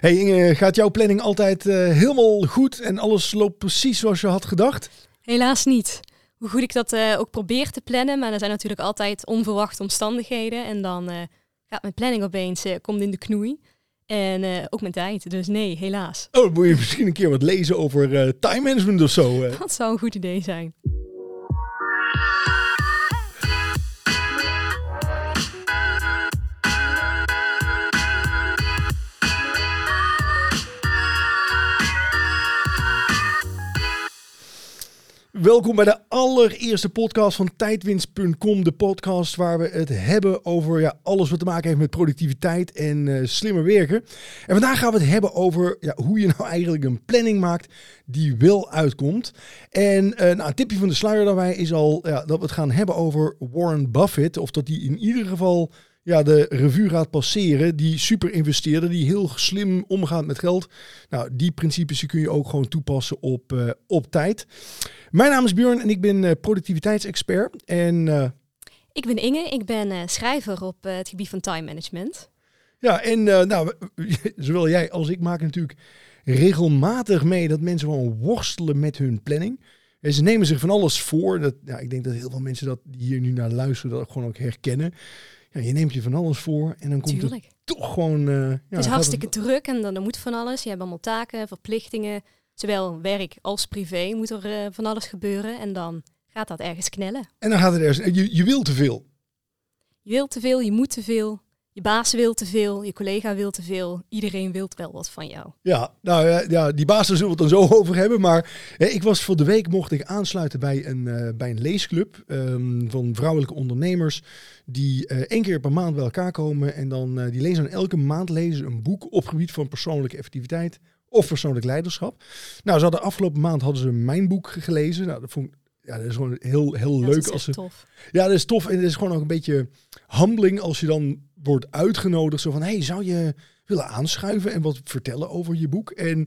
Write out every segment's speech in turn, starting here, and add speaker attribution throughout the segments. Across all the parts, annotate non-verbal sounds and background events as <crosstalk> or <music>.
Speaker 1: Hey Inge, gaat jouw planning altijd uh, helemaal goed en alles loopt precies zoals je had gedacht?
Speaker 2: Helaas niet. Hoe goed ik dat uh, ook probeer te plannen, maar er zijn natuurlijk altijd onverwachte omstandigheden. En dan uh, gaat mijn planning opeens komt in de knoei. En ook mijn tijd. Dus nee, helaas.
Speaker 1: Oh, moet je misschien een keer wat lezen over time management of zo?
Speaker 2: Dat zou een goed idee zijn.
Speaker 1: Welkom bij de allereerste podcast van tijdwinst.com. De podcast waar we het hebben over ja, alles wat te maken heeft met productiviteit en uh, slimmer werken. En vandaag gaan we het hebben over ja, hoe je nou eigenlijk een planning maakt die wel uitkomt. En uh, nou, een tipje van de sluier daarbij is al ja, dat we het gaan hebben over Warren Buffett. Of dat die in ieder geval ja, de revue gaat passeren. Die super investeerder, die heel slim omgaat met geld. Nou, die principes kun je ook gewoon toepassen op, uh, op tijd. Mijn naam is Björn en ik ben uh, productiviteitsexpert. En, uh,
Speaker 2: ik ben Inge, ik ben schrijver op het gebied van time management.
Speaker 1: Ja, en nou, <laughs> zowel jij als ik maken natuurlijk regelmatig mee dat mensen gewoon worstelen met hun planning. En ze nemen zich van alles voor. Dat, ja, ik denk dat heel veel mensen dat die hier nu naar luisteren, dat gewoon ook herkennen ja, je neemt je van alles voor en dan komt het toch gewoon... Uh, ja,
Speaker 2: het is hartstikke druk en dan, dan moet van alles. Je hebt allemaal taken, verplichtingen. Zowel werk als privé moet er uh, van alles gebeuren. En dan gaat dat ergens knellen.
Speaker 1: En dan gaat het ergens... Je, je wil te veel.
Speaker 2: Je wil te veel, je moet te veel. Je baas wil te veel, je collega wil te veel. Iedereen wil wel wat van jou.
Speaker 1: Ja, nou ja, die baas zullen we het dan zo <laughs> over hebben. Maar ik was voor de week mocht ik aansluiten bij een, uh, bij een leesclub um, van vrouwelijke ondernemers. Die uh, één keer per maand bij elkaar komen. En dan uh, die lezen dan elke maand lezen een boek op gebied van persoonlijke effectiviteit of persoonlijk leiderschap. Nou, ze hadden afgelopen maand hadden ze mijn boek gelezen. Nou, dat vond ik ja, dat is gewoon heel, heel leuk. als ze,
Speaker 2: tof.
Speaker 1: Ja, dat is tof. En het is gewoon ook een beetje humbling als je dan wordt uitgenodigd. Zo van, hey, zou je willen aanschuiven en wat vertellen over je boek? En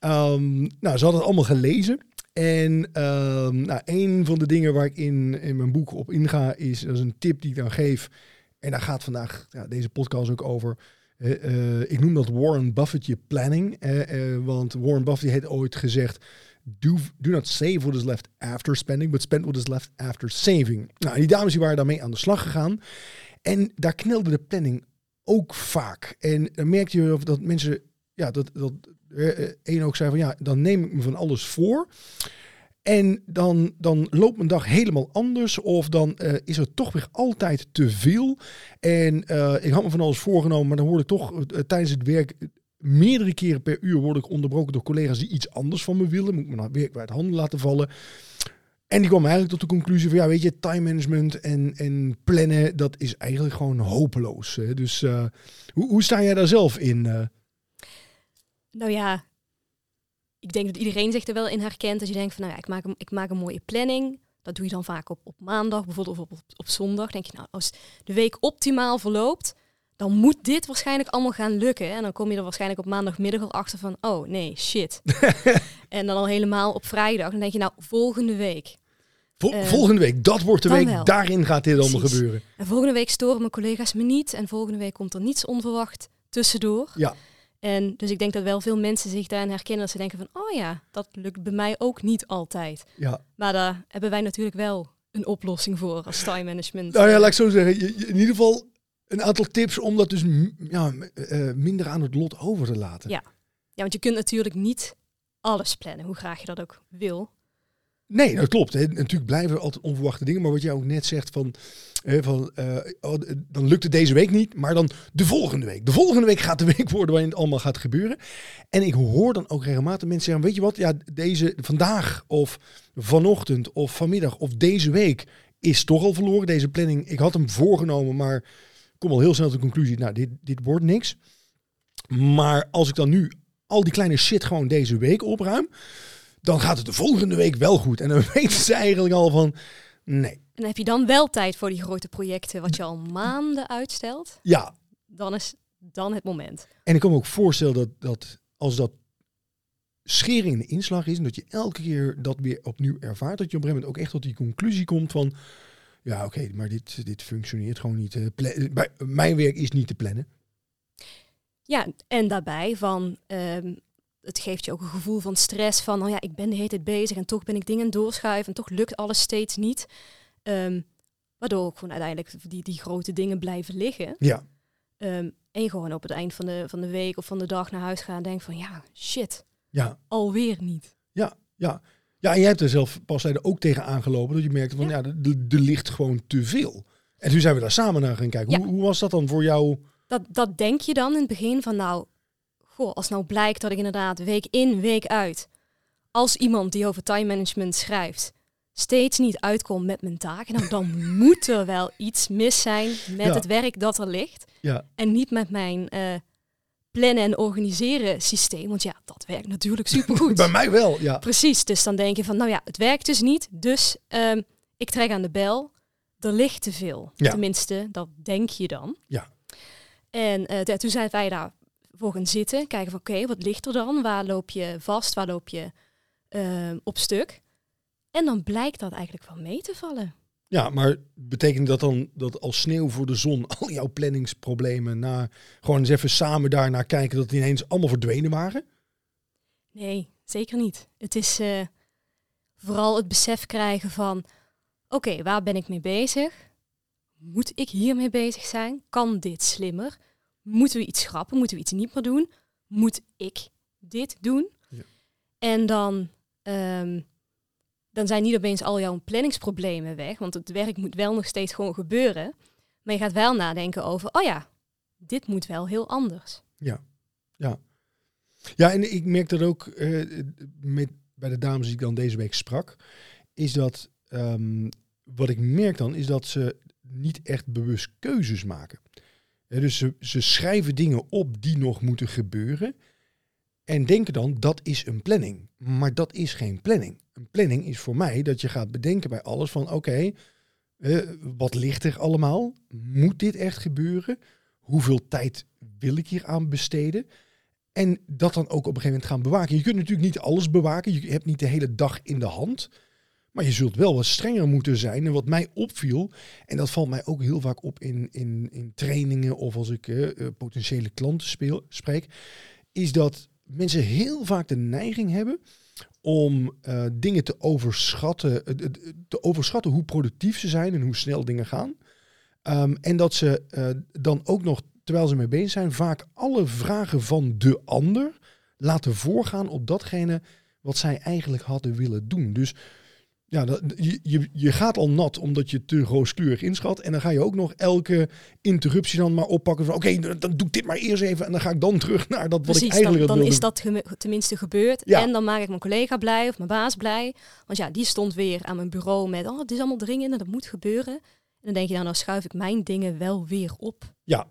Speaker 1: um, nou, ze hadden het allemaal gelezen. En um, nou, een van de dingen waar ik in, in mijn boek op inga, is, dat is een tip die ik dan geef. En daar gaat vandaag ja, deze podcast ook over. Uh, ik noem dat Warren Buffett planning. Uh, want Warren Buffett heeft ooit gezegd: do, do not save what is left after spending, but spend what is left after saving. Nou, die dames die waren daarmee aan de slag gegaan. En daar knelde de planning ook vaak. En dan merkte je dat mensen, ja, dat, dat één ook zei van ja, dan neem ik me van alles voor. En dan, dan loopt mijn dag helemaal anders. Of dan uh, is er toch weer altijd te veel. En ik had me van alles voorgenomen, maar dan word ik toch tijdens het werk meerdere keren per uur word ik onderbroken door collega's die iets anders van me willen. Moet ik me nou weer uit handen laten vallen. En die kwam eigenlijk tot de conclusie van ja, weet je, time management en, en plannen, dat is eigenlijk gewoon hopeloos. Hè? Dus uh, hoe, hoe sta jij daar zelf in? Uh?
Speaker 2: Nou ja, ik denk dat iedereen zich er wel in herkent. Als je denkt van nou ja, ik maak een, ik maak een mooie planning. Dat doe je dan vaak op, op maandag, bijvoorbeeld of op, op, op zondag. Denk je nou, als de week optimaal verloopt, dan moet dit waarschijnlijk allemaal gaan lukken. En dan kom je er waarschijnlijk op maandagmiddag al achter van, oh nee, shit. <laughs> en dan al helemaal op vrijdag. Dan denk je, nou, volgende week.
Speaker 1: Vol uh, volgende week, dat wordt de week, wel. daarin gaat dit allemaal gebeuren.
Speaker 2: En volgende week storen mijn collega's me niet. En volgende week komt er niets onverwacht tussendoor.
Speaker 1: Ja.
Speaker 2: En dus ik denk dat wel veel mensen zich daarin herkennen. Dat ze denken van, oh ja, dat lukt bij mij ook niet altijd.
Speaker 1: Ja.
Speaker 2: Maar daar hebben wij natuurlijk wel een oplossing voor als time management.
Speaker 1: Nou ja, laat ik zo zeggen. In ieder geval een aantal tips om dat dus ja, uh, minder aan het lot over te laten.
Speaker 2: Ja. ja, want je kunt natuurlijk niet alles plannen, hoe graag je dat ook wil.
Speaker 1: Nee, dat klopt. Hè. Natuurlijk blijven er altijd onverwachte dingen. Maar wat jij ook net zegt van, van uh, oh, dan lukt het deze week niet, maar dan de volgende week. De volgende week gaat de week worden waarin het allemaal gaat gebeuren. En ik hoor dan ook regelmatig mensen zeggen, weet je wat, ja, deze vandaag of vanochtend of vanmiddag of deze week is toch al verloren. Deze planning, ik had hem voorgenomen, maar kom al heel snel tot de conclusie, nou, dit, dit wordt niks. Maar als ik dan nu al die kleine shit gewoon deze week opruim, dan gaat het de volgende week wel goed. En dan <laughs> weten ze eigenlijk al van, nee.
Speaker 2: En heb je dan wel tijd voor die grote projecten, wat je al maanden uitstelt?
Speaker 1: Ja.
Speaker 2: Dan is dan het moment.
Speaker 1: En ik kan me ook voorstellen dat, dat als dat schering in de inslag is, en dat je elke keer dat weer opnieuw ervaart, dat je op een gegeven moment ook echt tot die conclusie komt van, ja, oké, maar dit, dit functioneert gewoon niet. Uh, bij, mijn werk is niet te plannen.
Speaker 2: Ja, en daarbij van, ehm, het geeft je ook een gevoel van stress van, oh ja, ik ben de hele tijd bezig en toch ben ik dingen doorschuiven en toch lukt alles steeds niet. Ehm, waardoor ook gewoon uiteindelijk die, die grote dingen blijven liggen.
Speaker 1: Ja,
Speaker 2: Ehm, en je gewoon op het eind van de, van de week of van de dag naar huis gaat en denkt van, ja, shit,
Speaker 1: ja,
Speaker 2: alweer niet.
Speaker 1: ja, ja. Ja, en jij hebt er zelf pas zijde ook tegen aangelopen. Dat je merkte van, ja,
Speaker 2: Ja.
Speaker 1: er, ligt gewoon te veel. En toen zijn we daar samen naar gaan kijken.
Speaker 2: Ja.
Speaker 1: Hoe, hoe was dat dan voor jou?
Speaker 2: Dat, dat denk je dan in het begin van, nou, goh, als nou blijkt dat ik inderdaad week in, week uit, als iemand die over time management schrijft, steeds niet uitkom met mijn taken, nou, dan <laughs> moet er wel iets mis zijn met
Speaker 1: Ja.
Speaker 2: het werk dat er ligt.
Speaker 1: Ja,
Speaker 2: En niet met mijn eh, plannen en organiseren systeem. Want ja, dat werkt natuurlijk supergoed. <laughs>
Speaker 1: bij mij wel. Ja,
Speaker 2: Precies, dus dan denk je van, nou ja, het werkt dus niet. Dus ehm, ik trek aan de bel. Er ligt te veel.
Speaker 1: Ja.
Speaker 2: Tenminste, dat denk je dan.
Speaker 1: Ja.
Speaker 2: En de- toen zijn wij daar voor gaan zitten. Kijken van, oké, wat ligt er dan? Waar loop je vast? Waar loop je ehm, op stuk? En dan blijkt dat eigenlijk wel mee te vallen.
Speaker 1: Ja, maar betekent dat dan dat als sneeuw voor de zon al jouw planningsproblemen na gewoon eens even samen daarnaar kijken dat die ineens allemaal verdwenen waren?
Speaker 2: Nee, zeker niet. Het is eh, vooral het besef krijgen van, oké, waar ben ik mee bezig? Moet ik hiermee bezig zijn? Kan dit slimmer? Moeten we iets schrappen? Moeten we iets niet meer doen? Moet ik dit doen?
Speaker 1: Ja.
Speaker 2: En dan, ehm, dan zijn niet opeens al jouw planningsproblemen weg, want het werk moet wel nog steeds gewoon gebeuren. Maar je gaat wel nadenken over, oh ja, dit moet wel heel anders.
Speaker 1: Ja, en ik merk dat ook eh, met, bij de dames die ik dan deze week sprak, is dat ehm, wat ik merk dan, is dat ze niet echt bewust keuzes maken. Dus ze schrijven dingen op die nog moeten gebeuren en denken dan dat is een planning. Maar dat is geen planning. Een planning is voor mij dat je gaat bedenken bij alles van oké, eh, wat ligt er allemaal? Moet dit echt gebeuren? Hoeveel tijd wil ik hier aan besteden? En dat dan ook op een gegeven moment gaan bewaken. Je kunt natuurlijk niet alles bewaken. Je hebt niet de hele dag in de hand. Maar je zult wel wat strenger moeten zijn. En wat mij opviel, en dat valt mij ook heel vaak op in, in, in trainingen of als ik eh, eh, potentiële klanten speel, spreek, is dat mensen heel vaak de neiging hebben om eh, dingen te overschatten, eh, te overschatten hoe productief ze zijn en hoe snel dingen gaan. Ehm, en dat ze eh, dan ook nog, terwijl ze mee bezig zijn, vaak alle vragen van de ander laten voorgaan op datgene wat zij eigenlijk hadden willen doen. Dus ja, dat, je, je, je gaat al nat omdat je te rooskleurig inschat. En dan ga je ook nog elke interruptie dan maar oppakken van oké, dan doe ik dit maar eerst even en dan ga ik dan terug naar dat wat ik
Speaker 2: Precies, dan,
Speaker 1: eigenlijk
Speaker 2: dan
Speaker 1: wilde
Speaker 2: is dat tenminste gebeurd.
Speaker 1: Ja.
Speaker 2: En dan maak ik mijn collega blij of mijn baas blij. Want ja, die stond weer aan mijn bureau met, oh, het is allemaal dringend en dat moet gebeuren. En dan denk je, nou, nou schuif ik mijn dingen wel weer op.
Speaker 1: Ja.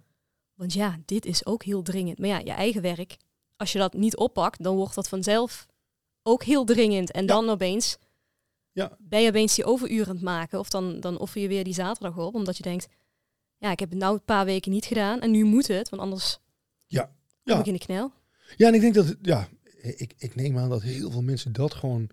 Speaker 2: Want ja, dit is ook heel dringend. Maar ja, je eigen werk, als je dat niet oppakt, dan wordt dat vanzelf ook heel dringend. En
Speaker 1: Ja.
Speaker 2: dan opeens
Speaker 1: Ja.
Speaker 2: ben je opeens die overuren aan het maken. Of dan, dan offer je weer die zaterdag op, omdat je denkt, ja, ik heb het nou een paar weken niet gedaan en nu moet het, want anders
Speaker 1: Ja.
Speaker 2: kom
Speaker 1: Ja.
Speaker 2: ik in de knel.
Speaker 1: Ja, en ik denk dat, ja, ik, ik neem aan dat heel veel mensen dat gewoon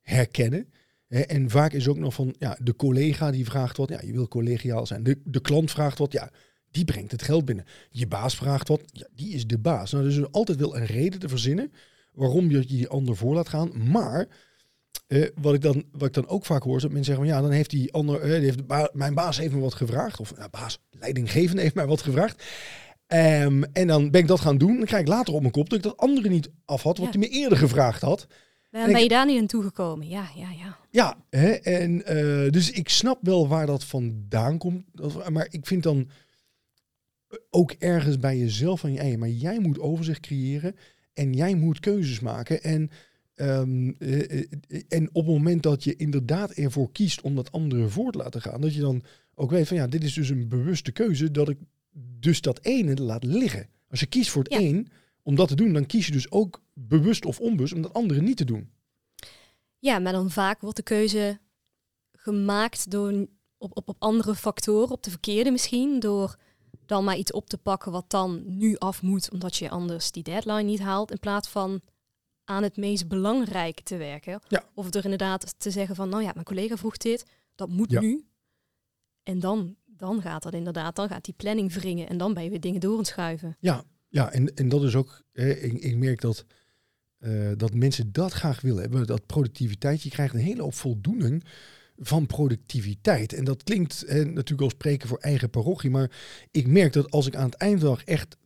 Speaker 1: herkennen. En vaak is ook nog van, ja, de collega die vraagt wat, ja, je wil collegiaal zijn. De, de klant vraagt wat, ja, die brengt het geld binnen. Je baas vraagt wat, ja, die is de baas. Nou, dus er is altijd wel een reden te verzinnen waarom je die ander voor laat gaan. Maar eh, wat, ik dan, wat ik dan ook vaak hoor, is dat mensen zeggen, ja, dan heeft die ander, eh, die heeft ba- mijn baas heeft me wat gevraagd. Of, nou, baas, leidinggevende heeft mij wat gevraagd. Ehm, en dan ben ik dat gaan doen. Dan krijg ik later op mijn kop dat ik dat andere niet af had, wat
Speaker 2: Ja.
Speaker 1: hij me eerder gevraagd had. Ik-
Speaker 2: ben je daar niet aan toegekomen? Ja, ja, ja.
Speaker 1: Ja, hè, en eh, dus ik snap wel waar dat vandaan komt. Maar ik vind dan ook ergens bij jezelf van, hey, maar jij moet overzicht creëren en jij moet keuzes maken. En, ehm, eh, eh, en op het moment dat je inderdaad ervoor kiest om dat andere voor te laten gaan, dat je dan ook weet van, ja, dit is dus een bewuste keuze dat ik dus dat ene laat liggen. Als je kiest voor het
Speaker 2: Ja.
Speaker 1: een om dat te doen, dan kies je dus ook bewust of onbewust om dat andere niet te doen.
Speaker 2: Ja, maar dan vaak wordt de keuze gemaakt door op, op, op andere factoren, op de verkeerde misschien, door dan maar iets op te pakken wat dan nu af moet, omdat je anders die deadline niet haalt, in plaats van aan het meest belangrijke te werken.
Speaker 1: Ja.
Speaker 2: Of er inderdaad te zeggen van, nou ja, mijn collega vroeg dit, dat moet
Speaker 1: Ja.
Speaker 2: nu. En dan, dan gaat dat inderdaad, dan gaat die planning wringen en dan ben je weer dingen door het schuiven.
Speaker 1: Ja, Ja, en, en dat is ook, hè, ik, ik merk dat, eh, dat mensen dat graag willen hebben. Dat productiviteit, je krijgt een hele hoop voldoening van productiviteit. En dat klinkt hè, natuurlijk als spreken voor eigen parochie, maar ik merk dat als ik aan het eind dag echt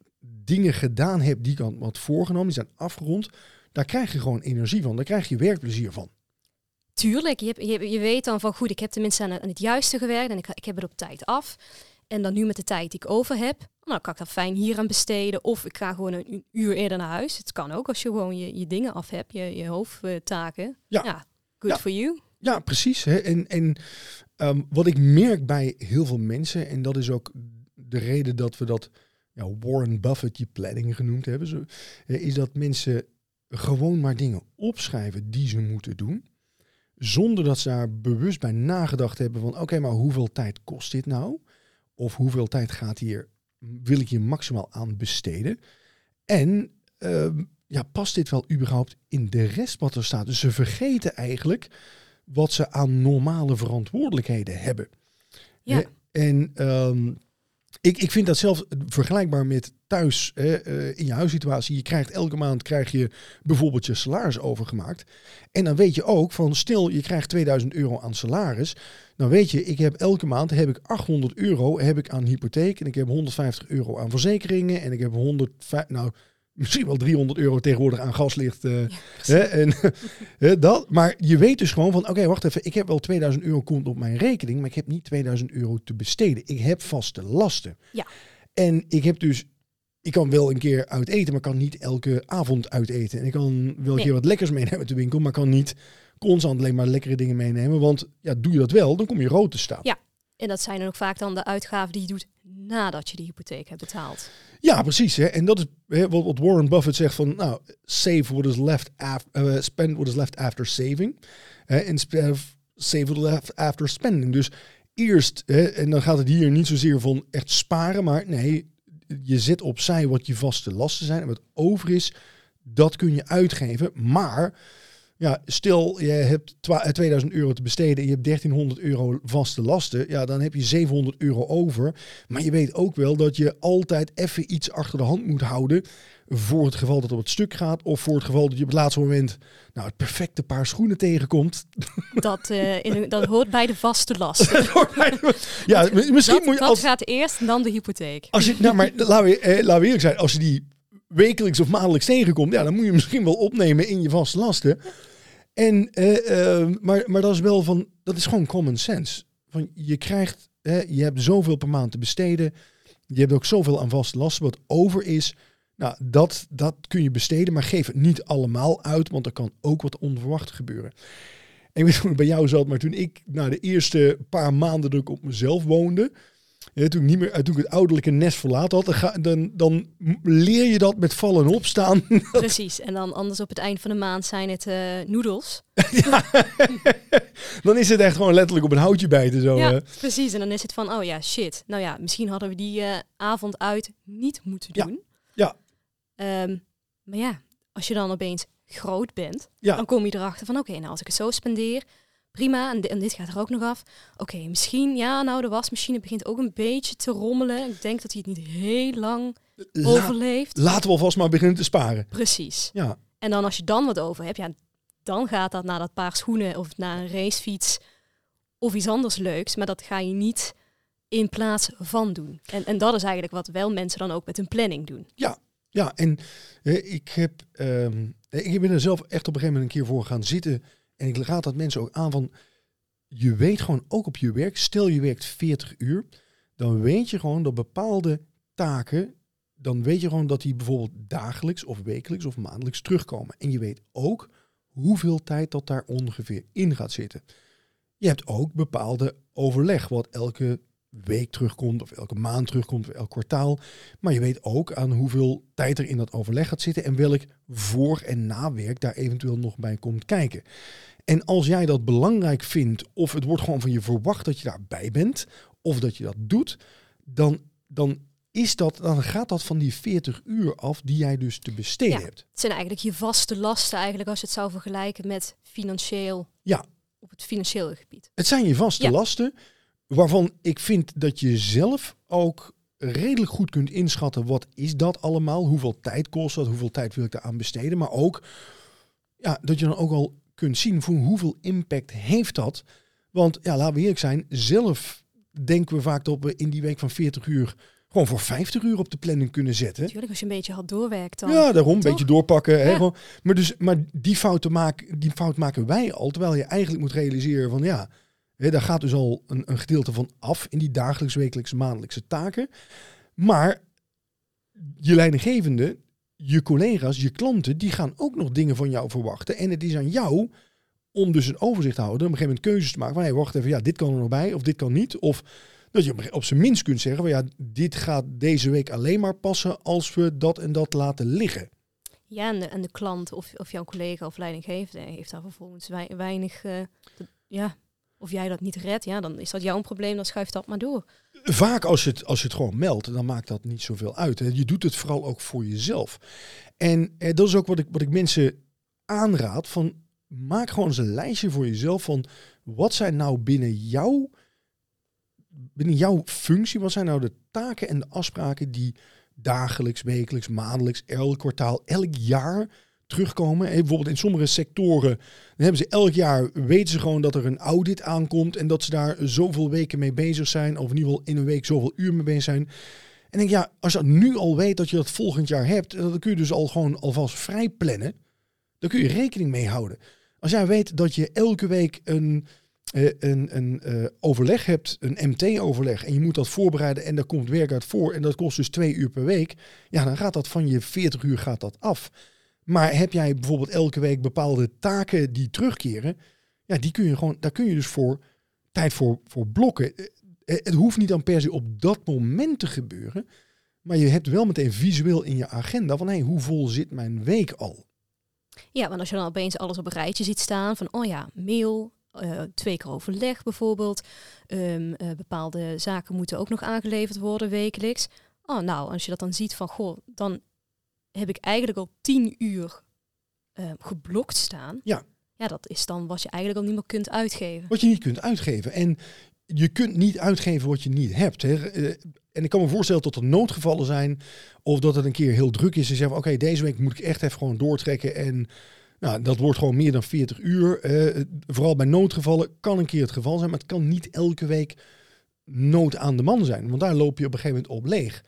Speaker 1: dingen gedaan heb die ik had voorgenomen, die zijn afgerond, daar krijg je gewoon energie van. Daar krijg je werkplezier van.
Speaker 2: Tuurlijk, je, hebt- je, je weet dan van goed, ik heb tenminste aan het, aan het juiste gewerkt en ik, ik heb het op tijd af. En dan nu met de tijd die ik over heb, nou kan ik dat fijn hier aan besteden. Of ik ga gewoon een uur eerder naar huis. Het kan ook als je gewoon je, je dingen af hebt, je, je hoofdtaken.
Speaker 1: Ja.
Speaker 2: good
Speaker 1: Ja.
Speaker 2: for you.
Speaker 1: Ja, precies. Hè. En, en ehm, wat ik merk bij heel veel mensen, en dat is ook de reden dat we dat ja, Warren Buffett je planning genoemd hebben, zo, is dat mensen gewoon maar dingen opschrijven die ze moeten doen, zonder dat ze daar bewust bij nagedacht hebben van oké, maar hoeveel tijd kost dit nou? Of hoeveel tijd gaat hier, wil ik hier maximaal aan besteden? En ehm, ja, past dit wel überhaupt in de rest wat er staat? Dus ze vergeten eigenlijk wat ze aan normale verantwoordelijkheden hebben.
Speaker 2: Ja.
Speaker 1: En ehm, ik, ik vind dat zelf vergelijkbaar met thuis eh, in je huissituatie. Je krijgt elke maand krijg je bijvoorbeeld je salaris overgemaakt. En dan weet je ook van stil, je krijgt 2000 euro aan salaris. Dan weet je, ik heb elke maand heb ik 800 euro heb ik aan hypotheek. En ik heb 150 euro aan verzekeringen. En ik heb 100, nou misschien wel 300 euro tegenwoordig aan gaslicht. eh, Hè, <laughs> en, dat, maar je weet dus gewoon van, oké, wacht even, ik heb wel 2000 euro komt op mijn rekening, maar ik heb niet 2000 euro te besteden. Ik heb vaste lasten.
Speaker 2: Ja.
Speaker 1: En ik heb dus, ik kan wel een keer uit eten, maar kan niet elke avond uit eten. En ik kan wel een
Speaker 2: Nee.
Speaker 1: keer wat lekkers meenemen uit de winkel, maar kan niet constant alleen maar lekkere dingen meenemen. Want ja, doe je dat wel, dan kom je rood te staan.
Speaker 2: Ja. En dat zijn dan ook vaak dan de uitgaven die je doet nadat je de hypotheek hebt betaald.
Speaker 1: Ja, precies. Hè. En dat is hè, wat, Warren Buffett zegt van, nou, save what is left after, spend what is left after saving. Instead of save what is left after spending. Dus eerst, en dan gaat het hier niet zozeer van echt sparen, maar nee, je zet opzij wat je vaste lasten zijn en wat over is, dat kun je uitgeven. Maar ja, stel je hebt twa- eh, 2000 euro te besteden en je hebt 1300 euro vaste lasten, ja, dan heb je 700 euro over. Maar je weet ook wel dat je altijd even iets achter de hand moet houden voor het geval dat het op het stuk gaat of voor het geval dat je op het laatste moment nou, het perfecte paar schoenen tegenkomt. <laughs>
Speaker 2: Dat, eh, in, dat hoort bij de vaste lasten. <laughs>
Speaker 1: ja, misschien
Speaker 2: dat
Speaker 1: moet je
Speaker 2: dat
Speaker 1: als,
Speaker 2: gaat eerst en dan de hypotheek.
Speaker 1: als je, nou, maar <laughs> laten we, eh, laten we eerlijk zijn, als je die wekelijks of maandelijks tegenkomt, ja, dan moet je misschien wel opnemen in je vaste lasten. En, eh, eh, maar, maar dat is wel van, dat is gewoon common sense. Van, je krijgt, je hebt zoveel per maand te besteden. Je hebt ook zoveel aan vaste lasten. Wat over is, nou, dat, dat kun je besteden, maar geef het niet allemaal uit, want er kan ook wat onverwacht gebeuren. En ik weet niet hoe het bij jou zat, maar toen ik na de eerste paar maanden dat ik op mezelf woonde, ja, toen, ik niet meer, toen ik het ouderlijke nest verlaten had, dan, ga, dan, dan leer je dat met vallen en opstaan. <laughs>
Speaker 2: Precies. En dan anders op het eind van de maand zijn het eh, noedels. <laughs>
Speaker 1: dan is het echt gewoon letterlijk op een houtje bijten. Zo,
Speaker 2: Ja, precies. En dan is het van, oh ja, shit. Nou ja, misschien hadden we die eh, avond uit niet moeten
Speaker 1: Ja,
Speaker 2: doen.
Speaker 1: ja.
Speaker 2: Ehm, maar ja, als je dan opeens groot bent,
Speaker 1: Ja.
Speaker 2: dan kom je erachter van, oké, nou als ik het zo spendeer, prima. En, di- en dit gaat er ook nog af. Oké, misschien, ja, nou de wasmachine begint ook een beetje te rommelen. Ik denk dat hij het niet heel lang
Speaker 1: La-
Speaker 2: overleeft.
Speaker 1: laten we alvast maar beginnen te sparen.
Speaker 2: Precies.
Speaker 1: Ja,
Speaker 2: En dan als je dan wat over hebt, ja, dan gaat dat naar dat paar schoenen of naar een racefiets of iets anders leuks. Maar dat ga je niet in plaats van doen. En, en dat is eigenlijk wat wel mensen dan ook met hun planning doen.
Speaker 1: ja en eh, ik, heb, ehm, ik ben er zelf echt op een gegeven moment een keer voor gaan zitten. En ik raad dat mensen ook aan van, je weet gewoon ook op je werk, stel je werkt 40 uur, dan weet je gewoon dat bepaalde taken, dan weet je gewoon dat die bijvoorbeeld dagelijks of wekelijks of maandelijks terugkomen. En je weet ook hoeveel tijd dat daar ongeveer in gaat zitten. Je hebt ook bepaalde overleg, wat elke week terugkomt, of elke maand terugkomt, of elk kwartaal. Maar je weet ook aan hoeveel tijd er in dat overleg gaat zitten en welk voor- en nawerk daar eventueel nog bij komt kijken. En als jij dat belangrijk vindt, of het wordt gewoon van je verwacht dat je daarbij bent, of dat je dat doet, dan, dan, is dat, dan gaat dat van die 40 uur af die jij dus te besteden
Speaker 2: Ja.
Speaker 1: hebt.
Speaker 2: Het zijn eigenlijk je vaste lasten eigenlijk als je het zou vergelijken met financieel.
Speaker 1: Ja.
Speaker 2: Op het financiële gebied.
Speaker 1: Het zijn je vaste
Speaker 2: Ja.
Speaker 1: lasten, waarvan ik vind dat je zelf ook redelijk goed kunt inschatten wat is dat allemaal, hoeveel tijd kost dat, hoeveel tijd wil ik daaraan besteden, maar ook ja, dat je dan ook al kunt zien voor hoeveel impact heeft dat. Want ja, laten we eerlijk zijn, zelf denken we vaak dat we in die week van 40 uur gewoon voor 50 uur op de planning kunnen zetten.
Speaker 2: Natuurlijk, als je een beetje had doorwerkt dan.
Speaker 1: Ja, daarom een beetje doorpakken.
Speaker 2: Ja.
Speaker 1: Maar, dus, maar die, fouten maken, die fout maken wij al, terwijl je eigenlijk moet realiseren van ja, hè, daar gaat dus al een, een gedeelte van af in die dagelijks, wekelijkse, maandelijkse taken. Maar je leidinggevende, je collega's, je klanten, die gaan ook nog dingen van jou verwachten. En het is aan jou om dus een overzicht te houden, op een gegeven moment keuzes te maken van, hé, wacht even, ja, dit kan er nog bij, of dit kan niet. Of dat je op- zijn minst kunt zeggen, van, ja, dit gaat deze week alleen maar passen als we dat en dat laten liggen.
Speaker 2: Ja, en de, en de klant of, of jouw collega of leidinggevende heeft daar vervolgens wei- weinig... eh, ja, of jij dat niet redt, ja, dan is dat jouw probleem, dan schuift dat maar door.
Speaker 1: Vaak als je, het, als je het gewoon meldt, dan maakt dat niet zoveel uit. Hè. Je doet het vooral ook voor jezelf. En eh, dat is ook wat ik, wat ik mensen aanraad. Van, maak gewoon eens een lijstje voor jezelf van wat zijn nou binnen jou, binnen jouw functie, wat zijn nou de taken en de afspraken die dagelijks, wekelijks, maandelijks, elk kwartaal, elk jaar terugkomen. Bijvoorbeeld in sommige sectoren hebben ze elk jaar, weten ze gewoon dat er een audit aankomt en dat ze daar zoveel weken mee bezig zijn, of in ieder geval in een week zoveel uur mee bezig zijn. En denk, ja, als je dat nu al weet dat je dat volgend jaar hebt, dan kun je dus al gewoon alvast vrij plannen. Dan kun je rekening mee houden. Als jij weet dat je elke week een, eh, een, een eh, overleg hebt, een MT-overleg, en je moet dat voorbereiden en daar komt werk uit voor, en dat kost dus twee uur per week, ja, dan gaat dat van je 40 uur gaat dat af. Maar heb jij bijvoorbeeld elke week bepaalde taken die terugkeren, ja, die kun je gewoon, daar kun je dus voor tijd voor, voor blokken. Eh, eh, Het hoeft niet dan per se op dat moment te gebeuren, maar je hebt wel meteen visueel in je agenda van, hé, hoe vol zit mijn week al?
Speaker 2: Ja, want als je dan opeens alles op een rijtje ziet staan van, oh ja, mail, eh, twee keer overleg bijvoorbeeld, ehm, eh, bepaalde zaken moeten ook nog aangeleverd worden wekelijks. Oh, nou, als je dat dan ziet van, goh, dan heb ik eigenlijk al tien uur eh, geblokt staan.
Speaker 1: Ja.
Speaker 2: Ja, dat is dan wat je eigenlijk al niet meer kunt uitgeven.
Speaker 1: Wat je niet kunt uitgeven. En je kunt niet uitgeven wat je niet hebt. Hè. Eh, En ik kan me voorstellen dat er noodgevallen zijn. Of dat het een keer heel druk is. En zeggen, oké, deze week moet ik echt even gewoon doortrekken. En nou, dat wordt gewoon meer dan 40 uur. Eh, vooral bij noodgevallen kan een keer het geval zijn. Maar het kan niet elke week nood aan de man zijn. Want daar loop je op een gegeven moment op leeg.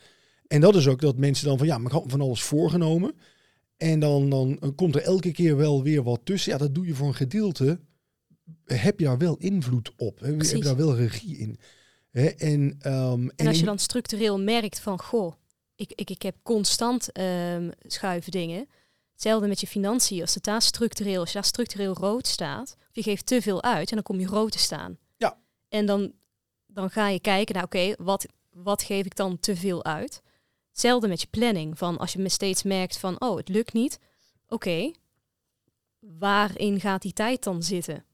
Speaker 1: En dat is ook dat mensen dan van, ja, maar ik had van alles voorgenomen. En dan, dan eh, komt er elke keer wel weer wat tussen. Ja, dat doe je voor een gedeelte. Heb je daar wel invloed op? Heb je, heb je daar wel regie in? En, ehm,
Speaker 2: En als je dan structureel merkt van, goh, ik, ik, ik heb constant ehm schuiven dingen. Hetzelfde met je financiën. Als het daar structureel, als je daar structureel rood staat, of je geeft te veel uit en dan kom je rood te staan.
Speaker 1: Ja.
Speaker 2: En dan, dan ga je kijken, nou oké, wat, wat geef ik dan te veel uit? Hetzelfde met je planning. Van als je me steeds merkt van, oh, het lukt niet. Oké, waarin gaat die tijd dan zitten?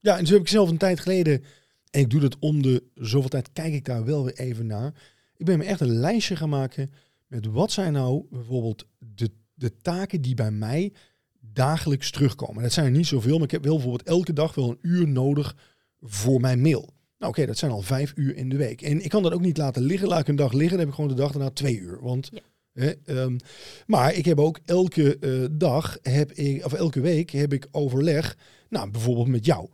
Speaker 1: Ja, en zo heb ik zelf een tijd geleden, en ik doe dat om de zoveel tijd, kijk ik daar wel weer even naar. Ik ben me echt een lijstje gaan maken met wat zijn nou bijvoorbeeld de, de taken die bij mij dagelijks terugkomen. Dat zijn er niet zoveel, maar ik heb wel bijvoorbeeld elke dag wel een uur nodig voor mijn mail. Nou oké, dat zijn al vijf uur in de week. En ik kan dat ook niet laten liggen. Laat ik een dag liggen, dan heb ik gewoon de dag daarna twee uur. Want,
Speaker 2: Ja.
Speaker 1: hè, ehm, maar ik heb ook elke eh, dag, heb ik, of elke week heb ik overleg, nou bijvoorbeeld met jou.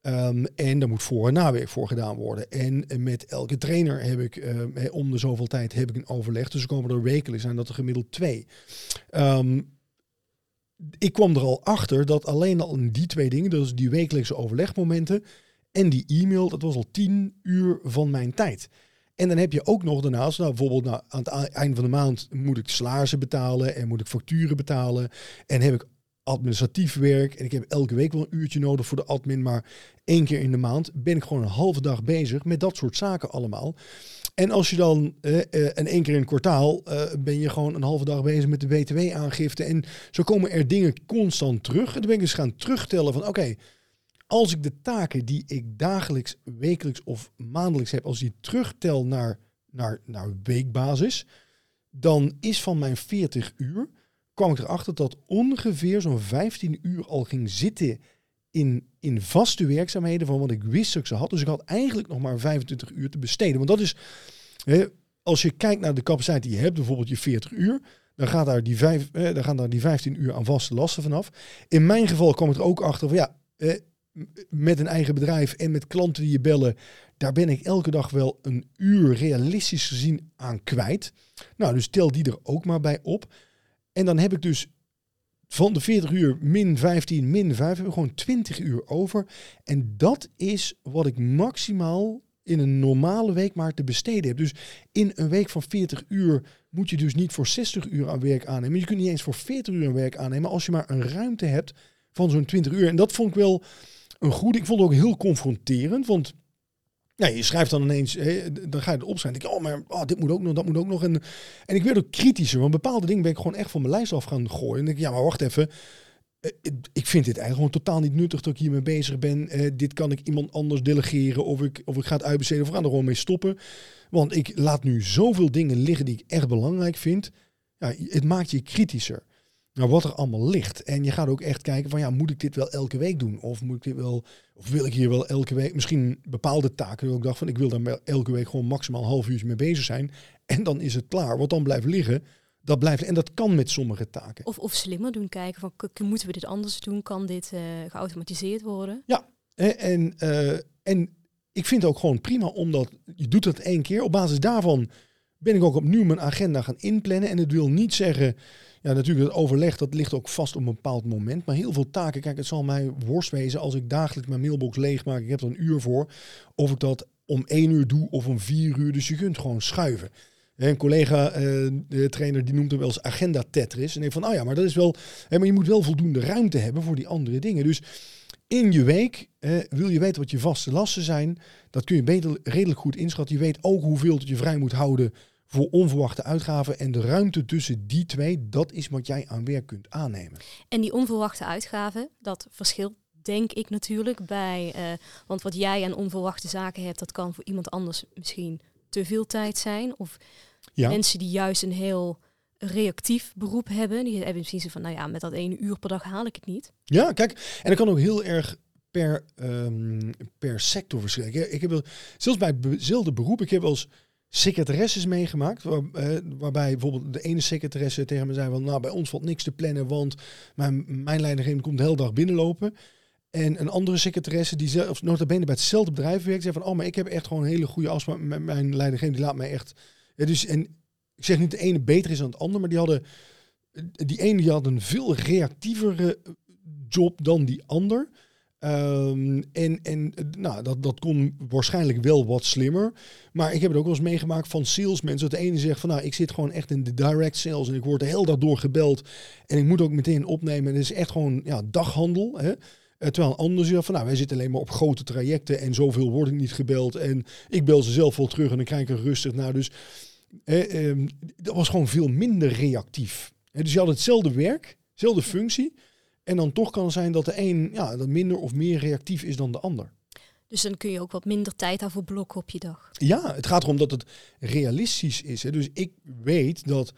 Speaker 1: Ehm, en daar moet voor- en nawerk voor gedaan worden. En eh, met elke trainer heb ik ehm, eh, om de zoveel tijd heb ik een overleg. Dus er komen er wekelijks zijn dat er gemiddeld twee. Ik kwam er al achter dat alleen al in die twee dingen, dus die wekelijkse overlegmomenten en die e-mail, dat was al tien uur van mijn tijd. En dan heb je ook nog daarnaast, nou, bijvoorbeeld nou, aan het a- eind van de maand moet ik salarissen betalen en moet ik facturen betalen. En heb ik administratief werk en ik heb elke week wel een uurtje nodig voor de admin, maar één keer in de maand ben ik gewoon een halve dag bezig met dat soort zaken allemaal. En als je dan eh, eh, en één keer in een kwartaal eh, ben je gewoon een halve dag bezig met de btw-aangifte. En zo komen er dingen constant terug. En dan ben ik dus gaan terugtellen van oké, als ik de taken die ik dagelijks, wekelijks of maandelijks heb, als die terugtel naar, naar, naar weekbasis, dan is van mijn 40 uur, kwam ik erachter dat ongeveer zo'n 15 uur al ging zitten in, in vaste werkzaamheden van wat ik wist dat ik ze had. Dus ik had eigenlijk nog maar 25 uur te besteden. Want dat is Hè, als je kijkt naar de capaciteit die je hebt, bijvoorbeeld je 40 uur, dan, gaat daar die vijf, dan gaan daar die 15 uur aan vaste lasten vanaf. In mijn geval kwam het er ook achter van ja, met een eigen bedrijf en met klanten die je bellen, daar ben ik elke dag wel een uur realistisch gezien aan kwijt. Nou, dus tel die er ook maar bij op. En dan heb ik dus van de 40 uur min 15, min 5, heb ik gewoon 20 uur over. En dat is wat ik maximaal in een normale week maar te besteden heb. Dus in een week van 40 uur moet je dus niet voor 60 uur aan werk aannemen. Je kunt niet eens voor 40 uur aan werk aannemen als je maar een ruimte hebt van zo'n 20 uur. En dat vond ik wel een goede. Ik vond het ook heel confronterend, want ja, je schrijft dan ineens, dan ga je erop zijn. Denk je, oh, maar oh, dit moet ook nog, dat moet ook nog. En, en ik werd ook kritischer, want bepaalde dingen ben ik gewoon echt van mijn lijst af gaan gooien. En denk ik, ja, maar wacht even. Eh, ik vind dit eigenlijk gewoon totaal niet nuttig dat ik hiermee bezig ben. Eh, dit kan ik iemand anders delegeren of ik, of ik ga het uitbesteden of gaan er gewoon mee stoppen. Want ik laat nu zoveel dingen liggen die ik echt belangrijk vind. Ja, het maakt je kritischer naar wat er allemaal ligt. En je gaat ook echt kijken van ja, moet ik dit wel elke week doen? Of moet ik dit wel, of wil ik hier wel elke week, misschien bepaalde taken. Ik dacht van ik wil daar elke week gewoon maximaal een half uur mee bezig zijn. En dan is het klaar. Wat dan blijft liggen, dat blijft. En dat kan met sommige taken.
Speaker 2: Of, of slimmer doen, kijken van moeten we dit anders doen? Kan dit uh, geautomatiseerd worden?
Speaker 1: Ja, en, uh, en ik vind het ook gewoon prima omdat je doet dat één keer. Op basis daarvan ben ik ook opnieuw mijn agenda gaan inplannen. En het wil niet zeggen ja, natuurlijk, het overleg dat ligt ook vast op een bepaald moment. Maar heel veel taken, kijk, het zal mij worst wezen als ik dagelijks mijn mailbox leegmaak. Ik heb er een uur voor. Of ik dat om één uur doe of om vier uur. Dus je kunt gewoon schuiven. Een collega, uh, de trainer, die noemt hem wel eens agenda Tetris. En ik van, oh ja, maar dat is wel. Maar je moet wel voldoende ruimte hebben voor die andere dingen. Dus in je week eh, wil je weten wat je vaste lasten zijn. Dat kun je redelijk goed inschatten. Je weet ook hoeveel dat je vrij moet houden voor onverwachte uitgaven. En de ruimte tussen die twee, dat is wat jij aan werk kunt aannemen.
Speaker 2: En die onverwachte uitgaven, dat verschilt denk ik natuurlijk bij. Uh, want wat jij aan onverwachte zaken hebt, dat kan voor iemand anders misschien te veel tijd zijn. Of ja. mensen die juist een heel reactief beroep hebben. Die hebben misschien zo van, nou ja, met dat ene uur per dag haal ik het niet.
Speaker 1: Ja, kijk, en dat kan ook heel erg per, um, per sector verschillen. Ik heb wel, zelfs bij hetzelfde beroep, ik heb wel eens secretaresses meegemaakt. Uh, waarbij bijvoorbeeld de ene secretaresse tegen me zei van nou bij ons valt niks te plannen, want mijn, mijn leidinggevende komt de hele dag binnenlopen. En een andere secretaresse die zelf nota bene bij hetzelfde bedrijf werkt, zei van oh maar ik heb echt gewoon een hele goede afspraak met mijn leidinggevende, die laat mij echt. Dus en ik zeg niet de ene beter is dan het ander, maar die hadden die ene die had een veel reactievere job dan die ander. Um, en en nou, dat, dat kon waarschijnlijk wel wat slimmer. Maar ik heb het ook wel eens meegemaakt van salesmensen. Dat de ene zegt van nou, ik zit gewoon echt in de direct sales en ik word de hele dag door gebeld. En ik moet ook meteen opnemen. En het is echt gewoon ja, daghandel. Hè? Uh, terwijl een ander zegt van nou, wij zitten alleen maar op grote trajecten en zoveel word ik niet gebeld. En ik bel ze zelf wel terug en dan krijg ik rustig naar. Dus eh, dat was gewoon veel minder reactief. dus je had hetzelfde werk, dezelfde functie. En dan toch kan het zijn dat de een ja, dat minder of meer reactief is dan de ander.
Speaker 2: Dus dan kun je ook wat minder tijd daarvoor blokken op je dag.
Speaker 1: Ja, het gaat erom dat het realistisch is. Hè. Dus ik weet dat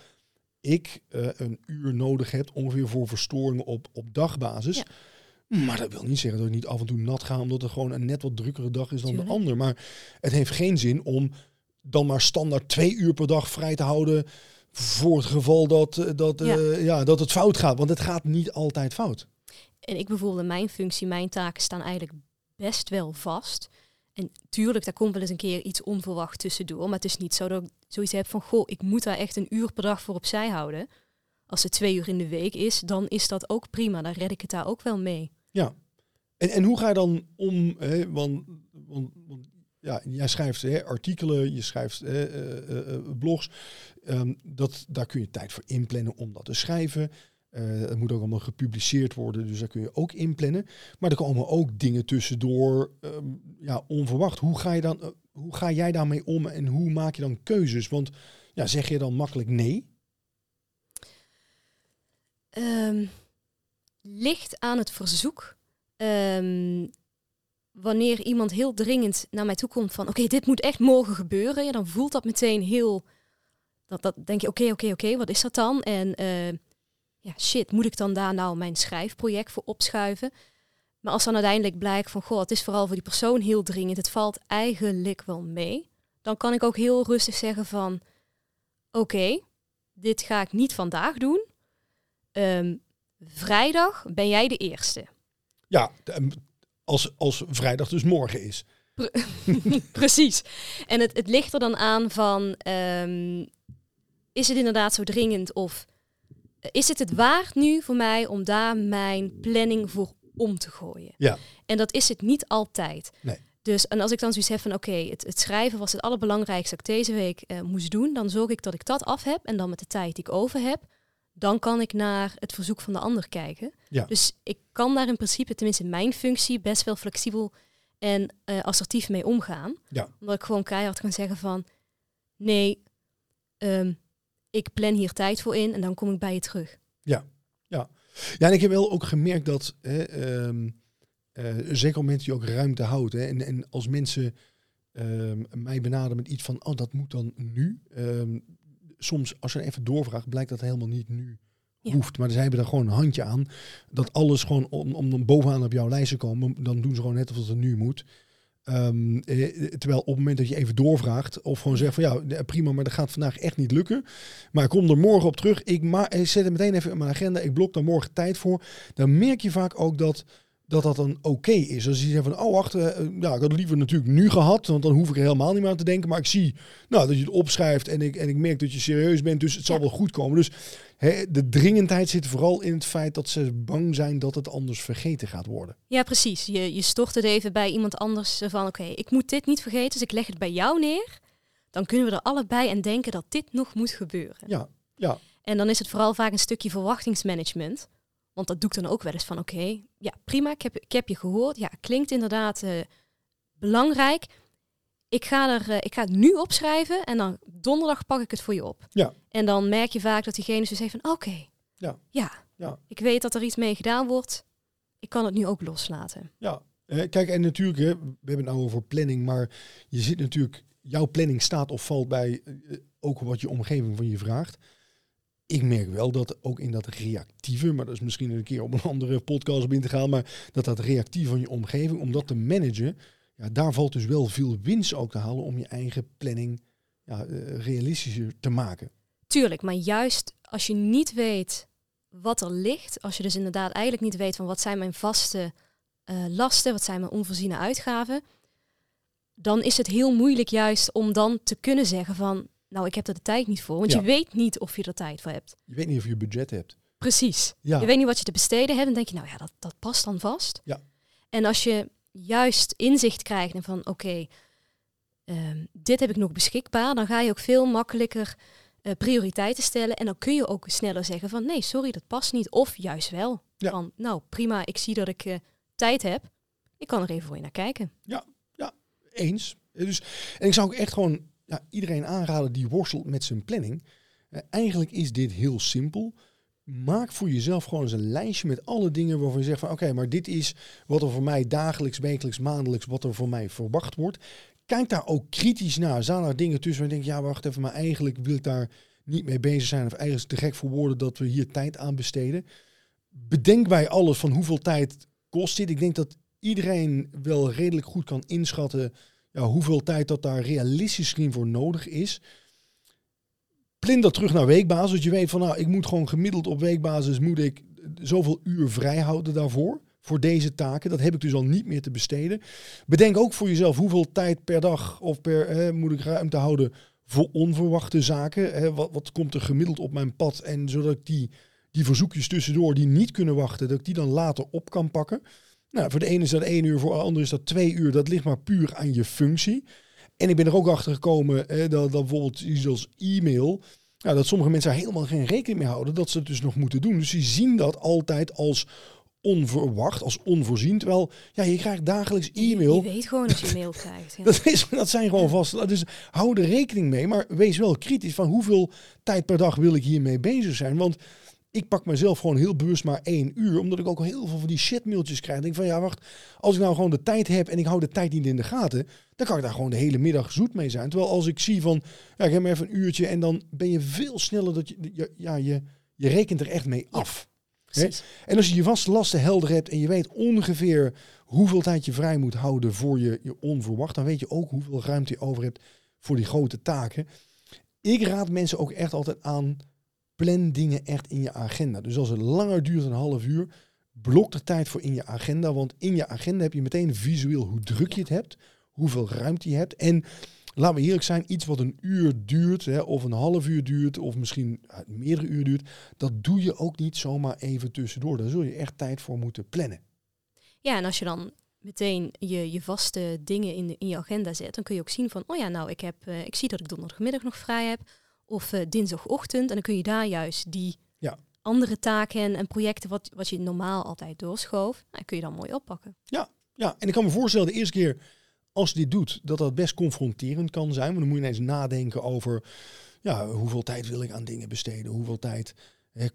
Speaker 1: ik uh, een uur nodig heb ongeveer voor verstoringen op, op dagbasis. Maar dat wil niet zeggen dat ik niet af en toe nat ga, omdat het gewoon een net wat drukkere dag is dan de ander. Maar het heeft geen zin om dan maar standaard twee uur per dag vrij te houden voor het geval dat, eh, dat, ja. Uh, ja. dat het fout gaat. Want het gaat niet altijd fout.
Speaker 2: En ik bijvoorbeeld in mijn functie, mijn taken staan eigenlijk best wel vast. En tuurlijk, daar komt wel eens een keer iets onverwacht tussendoor. Maar het is niet zo dat ik zoiets heb van, goh, ik moet daar echt een uur per dag voor opzij houden. Als het twee uur in de week is, dan is dat ook prima. Dan red ik het daar ook wel mee.
Speaker 1: Ja. En, en hoe ga je dan om, hè, want, want, want ja, jij schrijft hè, artikelen, je schrijft hè, uh, uh, blogs. Um, dat, daar kun je tijd voor inplannen om dat te schrijven. het moet ook allemaal gepubliceerd worden, dus daar kun je ook inplannen. Maar er komen ook dingen tussendoor, um, ja, onverwacht. Hoe ga, je dan, hoe ga jij daarmee om en hoe maak je dan keuzes? Want ja, zeg je dan makkelijk nee?
Speaker 2: Um, ligt aan het verzoek wanneer iemand heel dringend naar mij toe komt van oké, dit moet echt morgen gebeuren, ja, dan voelt dat meteen heel. Dat, dat denk je, oké, oké, oké, wat is dat dan? En uh, ja, shit, moet ik dan daar nou mijn schrijfproject voor opschuiven? Maar als dan uiteindelijk blijkt van goh, het is vooral voor die persoon heel dringend, het valt eigenlijk wel mee, dan kan ik ook heel rustig zeggen van, oké, dit ga ik niet vandaag doen. Ehm, vrijdag ben jij de eerste.
Speaker 1: Ja, als, als vrijdag dus morgen is. <laughs>
Speaker 2: Precies. En het, het ligt er dan aan van, ehm, is het inderdaad zo dringend of eh, is het het waard nu voor mij om daar mijn planning voor om te gooien?
Speaker 1: Ja.
Speaker 2: En dat is het niet altijd.
Speaker 1: Nee.
Speaker 2: Dus en als ik dan zoiets heb van oké, het, het schrijven was het allerbelangrijkste dat ik deze week eh, moest doen, dan zorg ik dat ik dat af heb en dan met de tijd die ik over heb, dan kan ik naar het verzoek van de ander kijken.
Speaker 1: Ja.
Speaker 2: Dus ik kan daar in principe, tenminste in mijn functie, best wel flexibel en eh, assertief mee omgaan.
Speaker 1: Ja.
Speaker 2: Omdat ik gewoon keihard kan zeggen van nee, ehm, ik plan hier tijd voor in en dan kom ik bij je terug.
Speaker 1: Ja, en ik heb wel ook gemerkt dat, hè, ehm, eh, zeker op mensen die ook ruimte houdt, hè, en, en als mensen ehm, mij benaderen met iets van, oh dat moet dan nu. Soms als je even doorvraagt, blijkt dat helemaal niet nu
Speaker 2: Ja.
Speaker 1: hoeft. Maar zij hebben er gewoon een handje aan. Dat alles gewoon om, om dan bovenaan op jouw lijst te komen, dan doen ze gewoon net alsof het nu moet. Ehm, eh, terwijl op het moment dat je even doorvraagt of gewoon zegt van ja, eh, prima, maar dat gaat vandaag echt niet lukken. Maar ik kom er morgen op terug. Ik, ma ik zet het meteen even in mijn agenda. Ik blok daar morgen tijd voor. Dan merk je vaak ook dat dat, dat dan oké is. Als je zegt van, oh wacht, eh, ja, ik had het liever natuurlijk nu gehad, want dan hoef ik er helemaal niet meer aan te denken. Maar ik zie nou, dat je het opschrijft en ik, en ik merk dat je serieus bent, dus het zal
Speaker 2: Ja.
Speaker 1: wel goed komen. Dus hè, de dringendheid zit vooral in het feit dat ze bang zijn dat het anders vergeten gaat worden.
Speaker 2: Ja, precies. Je, je stort het even bij iemand anders eh, van oké, ik moet dit niet vergeten, dus ik leg het bij jou neer. Dan kunnen we er allebei en denken dat dit nog moet gebeuren.
Speaker 1: Ja, ja,
Speaker 2: En dan is het vooral vaak een stukje verwachtingsmanagement. Want dat doe ik dan ook wel eens van oké, ja prima, ik heb, ik heb je gehoord. Ja, klinkt inderdaad eh, belangrijk. Ik ga, er, eh, ik ga het nu opschrijven en dan donderdag pak ik het voor je op.
Speaker 1: Ja.
Speaker 2: En dan merk je vaak dat diegene zo zegt van oké,
Speaker 1: Ja.
Speaker 2: ja,
Speaker 1: Ja.
Speaker 2: ik weet dat er iets mee gedaan wordt. Ik kan het nu ook loslaten.
Speaker 1: ja. Eh, kijk, en natuurlijk, hè, we hebben het nou over planning, maar je zit natuurlijk, jouw planning staat of valt bij eh, ook wat je omgeving van je vraagt. Ik merk wel dat ook in dat reactieve, maar dat is misschien een keer op een andere podcast op in te gaan, maar dat dat reactieve van je omgeving, om dat te managen, ja, daar valt dus wel veel winst ook te halen om je eigen planning ja, eh, realistischer te maken.
Speaker 2: Tuurlijk, maar juist als je niet weet wat er ligt, als je dus inderdaad eigenlijk niet weet van wat zijn mijn vaste eh, lasten, wat zijn mijn onvoorziene uitgaven, dan is het heel moeilijk juist om dan te kunnen zeggen van, nou ik heb er de tijd niet voor, want
Speaker 1: Ja.
Speaker 2: je weet niet of je er tijd voor hebt.
Speaker 1: Je weet niet of je budget hebt.
Speaker 2: Precies.
Speaker 1: Ja,
Speaker 2: Je weet niet wat je te besteden hebt en denk je, nou ja, dat, dat past dan vast.
Speaker 1: Ja.
Speaker 2: En als je juist inzicht krijgt en van, oké, ehm, dit heb ik nog beschikbaar, dan ga je ook veel makkelijker eh, prioriteiten stellen. En dan kun je ook sneller zeggen van, nee, sorry, dat past niet. Of juist wel.
Speaker 1: Ja.
Speaker 2: Van, nou prima, ik zie dat ik eh, tijd heb. Ik kan er even voor je naar kijken.
Speaker 1: Eens. Eh, Dus, en ik zou ook echt gewoon ja, iedereen aanraden die worstelt met zijn planning. Eh, eigenlijk is dit heel simpel. Maak voor jezelf gewoon eens een lijstje met alle dingen waarvan je zegt van oké, maar dit is wat er voor mij dagelijks, wekelijks, maandelijks, wat er voor mij verwacht wordt. Kijk daar ook kritisch naar. Zijn er dingen tussen waar je denkt, ja wacht even, maar eigenlijk wil ik daar niet mee bezig zijn. Of eigenlijk te gek voor woorden dat we hier tijd aan besteden. Bedenk bij alles van hoeveel tijd kost dit. Ik denk dat iedereen wel redelijk goed kan inschatten ja, hoeveel tijd dat daar realistisch gezien voor nodig is. Plan dat terug naar weekbasis. Dat je weet van nou, ik moet gewoon gemiddeld op weekbasis moet ik zoveel uur vrij houden daarvoor. Voor deze taken. Dat heb ik dus al niet meer te besteden. Bedenk ook voor jezelf hoeveel tijd per dag of per moet ik ruimte houden voor onverwachte zaken. Wat, wat komt er gemiddeld op mijn pad? En zodat ik die, die verzoekjes tussendoor die niet kunnen wachten, dat ik die dan later op kan pakken. Nou, voor de ene is dat één uur, voor de ander is dat twee uur. Dat ligt maar puur aan je functie. En ik ben er ook achter gekomen eh, dat, dat bijvoorbeeld iets als e-mail, nou, dat sommige mensen daar helemaal geen rekening mee houden dat ze het dus nog moeten doen. Dus die zien dat altijd als onverwacht, als onvoorzien. Terwijl, ja, je krijgt dagelijks e-mail.
Speaker 2: Je weet gewoon dat je mail <laughs> krijgt. Ja.
Speaker 1: Dat, is, dat zijn gewoon vast. Dus hou er rekening mee. Maar wees wel kritisch van hoeveel tijd per dag wil ik hiermee bezig zijn. Want ik pak mezelf gewoon heel bewust maar één uur. Omdat ik ook al heel veel van die shitmailtjes krijg. Ik denk van ja, wacht. Als ik nou gewoon de tijd heb en ik hou de tijd niet in de gaten. Dan kan ik daar gewoon de hele middag zoet mee zijn. Terwijl als ik zie van, ja, ik heb maar even een uurtje. En dan ben je veel sneller dat je, ja, je, je rekent er echt mee af. En als je je vaste lasten helder hebt en je weet ongeveer hoeveel tijd je vrij moet houden voor je, je onverwacht, dan weet je ook hoeveel ruimte je over hebt voor die grote taken. Ik raad mensen ook echt altijd aan, plan dingen echt in je agenda. Dus als het langer duurt dan een half uur, blok er tijd voor in je agenda. Want in je agenda heb je meteen visueel hoe druk je het hebt, hoeveel ruimte je hebt. En laten we eerlijk zijn, iets wat een uur duurt, hè, of een half uur duurt, of misschien meerdere uur duurt, dat doe je ook niet zomaar even tussendoor. Daar zul je echt tijd voor moeten plannen.
Speaker 2: Ja, en als je dan meteen je, je vaste dingen in, de, in je agenda zet, dan kun je ook zien van, oh ja, nou, ik, heb, uh, ik zie dat ik donderdagmiddag nog vrij heb, of uh, dinsdagochtend, en dan kun je daar juist die
Speaker 1: ja.
Speaker 2: andere taken en projecten wat, wat je normaal altijd doorschoof, nou, kun je dan mooi oppakken.
Speaker 1: Ja, ja, en ik kan me voorstellen, de eerste keer als je dit doet, dat dat best confronterend kan zijn. Want dan moet je ineens nadenken over ja, hoeveel tijd wil ik aan dingen besteden, hoeveel tijd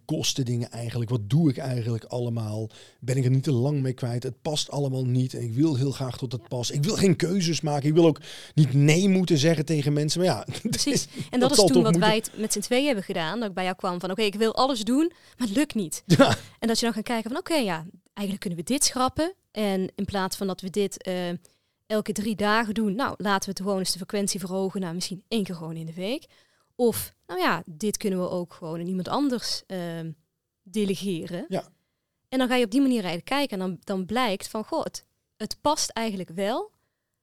Speaker 1: kosten dingen eigenlijk, wat doe ik eigenlijk allemaal, ben ik er niet te lang mee kwijt, het past allemaal niet en ik wil heel graag tot het past. Ik wil geen keuzes maken, ik wil ook niet nee moeten zeggen tegen mensen, maar ja. <laughs>
Speaker 2: Precies, en dat, is toen wat wij het met z'n twee hebben gedaan, dat ik bij jou kwam van oké, ik wil alles doen, maar het lukt niet.
Speaker 1: Ja.
Speaker 2: En dat je dan gaat kijken van oké, ja, eigenlijk kunnen we dit schrappen en in plaats van dat we dit... Uh, elke drie dagen doen. Nou, laten we het gewoon eens de frequentie verhogen naar misschien één keer gewoon in de week. Of, nou ja, dit kunnen we ook gewoon aan iemand anders uh, delegeren.
Speaker 1: Ja.
Speaker 2: En dan ga je op die manier eigenlijk kijken en dan, dan blijkt van, goh, het, het past eigenlijk wel.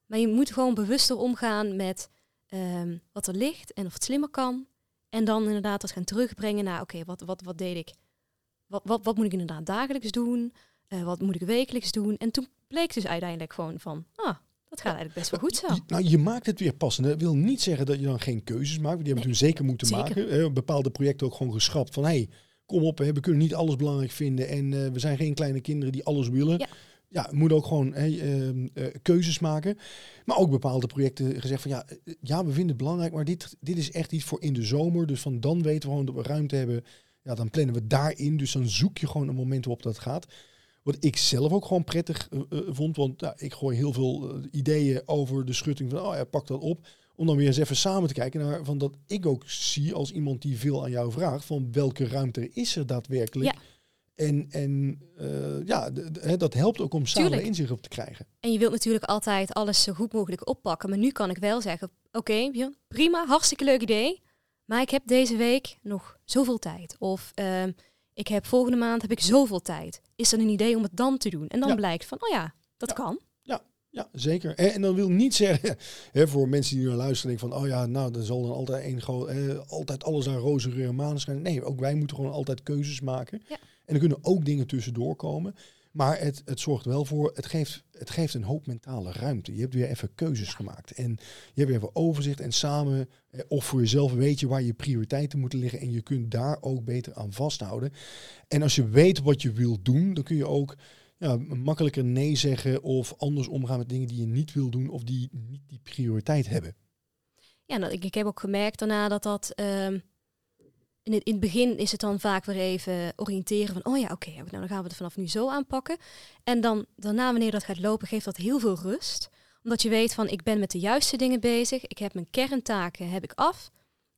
Speaker 2: Maar je moet gewoon bewuster omgaan met um, wat er ligt en of het slimmer kan. En dan inderdaad dat gaan terugbrengen naar, oké, wat, wat, wat deed ik? Wat, wat, wat moet ik inderdaad dagelijks doen? Uh, wat moet ik wekelijks doen? En toen bleek dus uiteindelijk gewoon van, ah, dat gaat eigenlijk best wel goed zo.
Speaker 1: Nou, je maakt het weer passend. Dat wil niet zeggen dat je dan geen keuzes maakt. Die hebben we toen zeker moeten maken. Hè, bepaalde projecten ook gewoon geschrapt. Van hey, kom op, hè, we kunnen niet alles belangrijk vinden. En uh, we zijn geen kleine kinderen die alles willen.
Speaker 2: Ja,
Speaker 1: ja moet ook gewoon hè, uh, uh, keuzes maken. Maar ook bepaalde projecten gezegd van ja, ja, we vinden het belangrijk. Maar dit, dit is echt iets voor in de zomer. Dus van dan weten we gewoon dat we ruimte hebben. Ja, dan plannen we daarin. Dus dan zoek je gewoon een moment waarop dat gaat. Wat ik zelf ook gewoon prettig uh, vond. Want nou, ik gooi heel veel uh, ideeën over de schutting van, oh ja, pak dat op. Om dan weer eens even samen te kijken naar van dat ik ook zie als iemand die veel aan jou vraagt. Van welke ruimte is er daadwerkelijk?
Speaker 2: Ja.
Speaker 1: En, en uh, ja, dat helpt ook om samen
Speaker 2: Tuurlijk.
Speaker 1: inzicht op te krijgen.
Speaker 2: En je wilt natuurlijk altijd alles zo goed mogelijk oppakken. Maar nu kan ik wel zeggen, oké, okay, prima, hartstikke leuk idee. Maar ik heb deze week nog zoveel tijd. Of uh, ik heb volgende maand heb ik zoveel tijd. Is er een idee om het dan te doen? En dan
Speaker 1: Ja.
Speaker 2: blijkt van, oh ja, dat
Speaker 1: Ja.
Speaker 2: kan.
Speaker 1: Ja, zeker. En, en dan wil niet zeggen, hè, voor mensen die nu luisteren, denken van, oh ja, nou, er zal dan altijd één eh, altijd alles aan roze geur en maneschijn. Nee, ook wij moeten gewoon altijd keuzes maken.
Speaker 2: Ja.
Speaker 1: En er kunnen ook dingen tussendoor komen. Maar het, het zorgt wel voor, het geeft, het geeft een hoop mentale ruimte. Je hebt weer even keuzes gemaakt. En je hebt weer even overzicht en samen, eh, of voor jezelf weet je waar je prioriteiten moeten liggen. En je kunt daar ook beter aan vasthouden. En als je weet wat je wilt doen, dan kun je ook ja, makkelijker nee zeggen of anders omgaan met dingen die je niet wil doen of die niet die prioriteit hebben.
Speaker 2: Ja, nou, ik, ik heb ook gemerkt daarna dat dat... ehm, in, het, in het begin is het dan vaak weer even oriënteren van... oh ja, oké, nou, dan gaan we het vanaf nu zo aanpakken. En dan daarna, wanneer dat gaat lopen, geeft dat heel veel rust. Omdat je weet van, ik ben met de juiste dingen bezig. Ik heb mijn kerntaken heb ik af.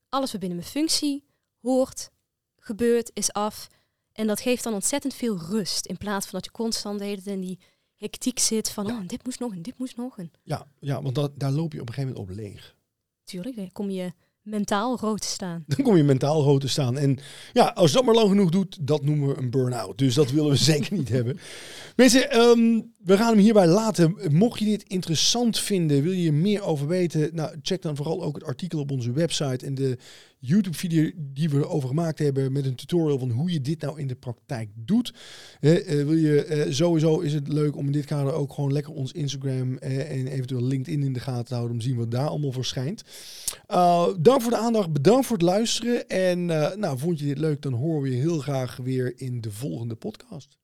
Speaker 2: Alles wat binnen mijn functie hoort, gebeurt, is af. En dat geeft dan ontzettend veel rust. In plaats van dat je constant de hele tijd in die hectiek zit van...
Speaker 1: Ja.
Speaker 2: oh, dit moest nog en dit moest nog. En
Speaker 1: Ja, ja want dat, daar loop je op een gegeven moment op leeg.
Speaker 2: natuurlijk, dan kom je mentaal rood te staan.
Speaker 1: Dan kom je mentaal rood te staan. En ja, als dat maar lang genoeg doet, dat noemen we een burn-out. Dus dat willen we <laughs> zeker niet hebben. Mensen, ehm, we gaan hem hierbij laten. Mocht je dit interessant vinden, wil je er meer over weten? Nou, check dan vooral ook het artikel op onze website en de YouTube-video die we erover gemaakt hebben met een tutorial van hoe je dit nou in de praktijk doet. Eh, wil je, eh, sowieso is het leuk om in dit kader ook gewoon lekker ons Instagram eh, en eventueel LinkedIn in de gaten te houden om te zien wat daar allemaal verschijnt. Dank voor de aandacht, bedankt voor het luisteren. En nou, vond je dit leuk, dan horen we je heel graag weer in de volgende podcast.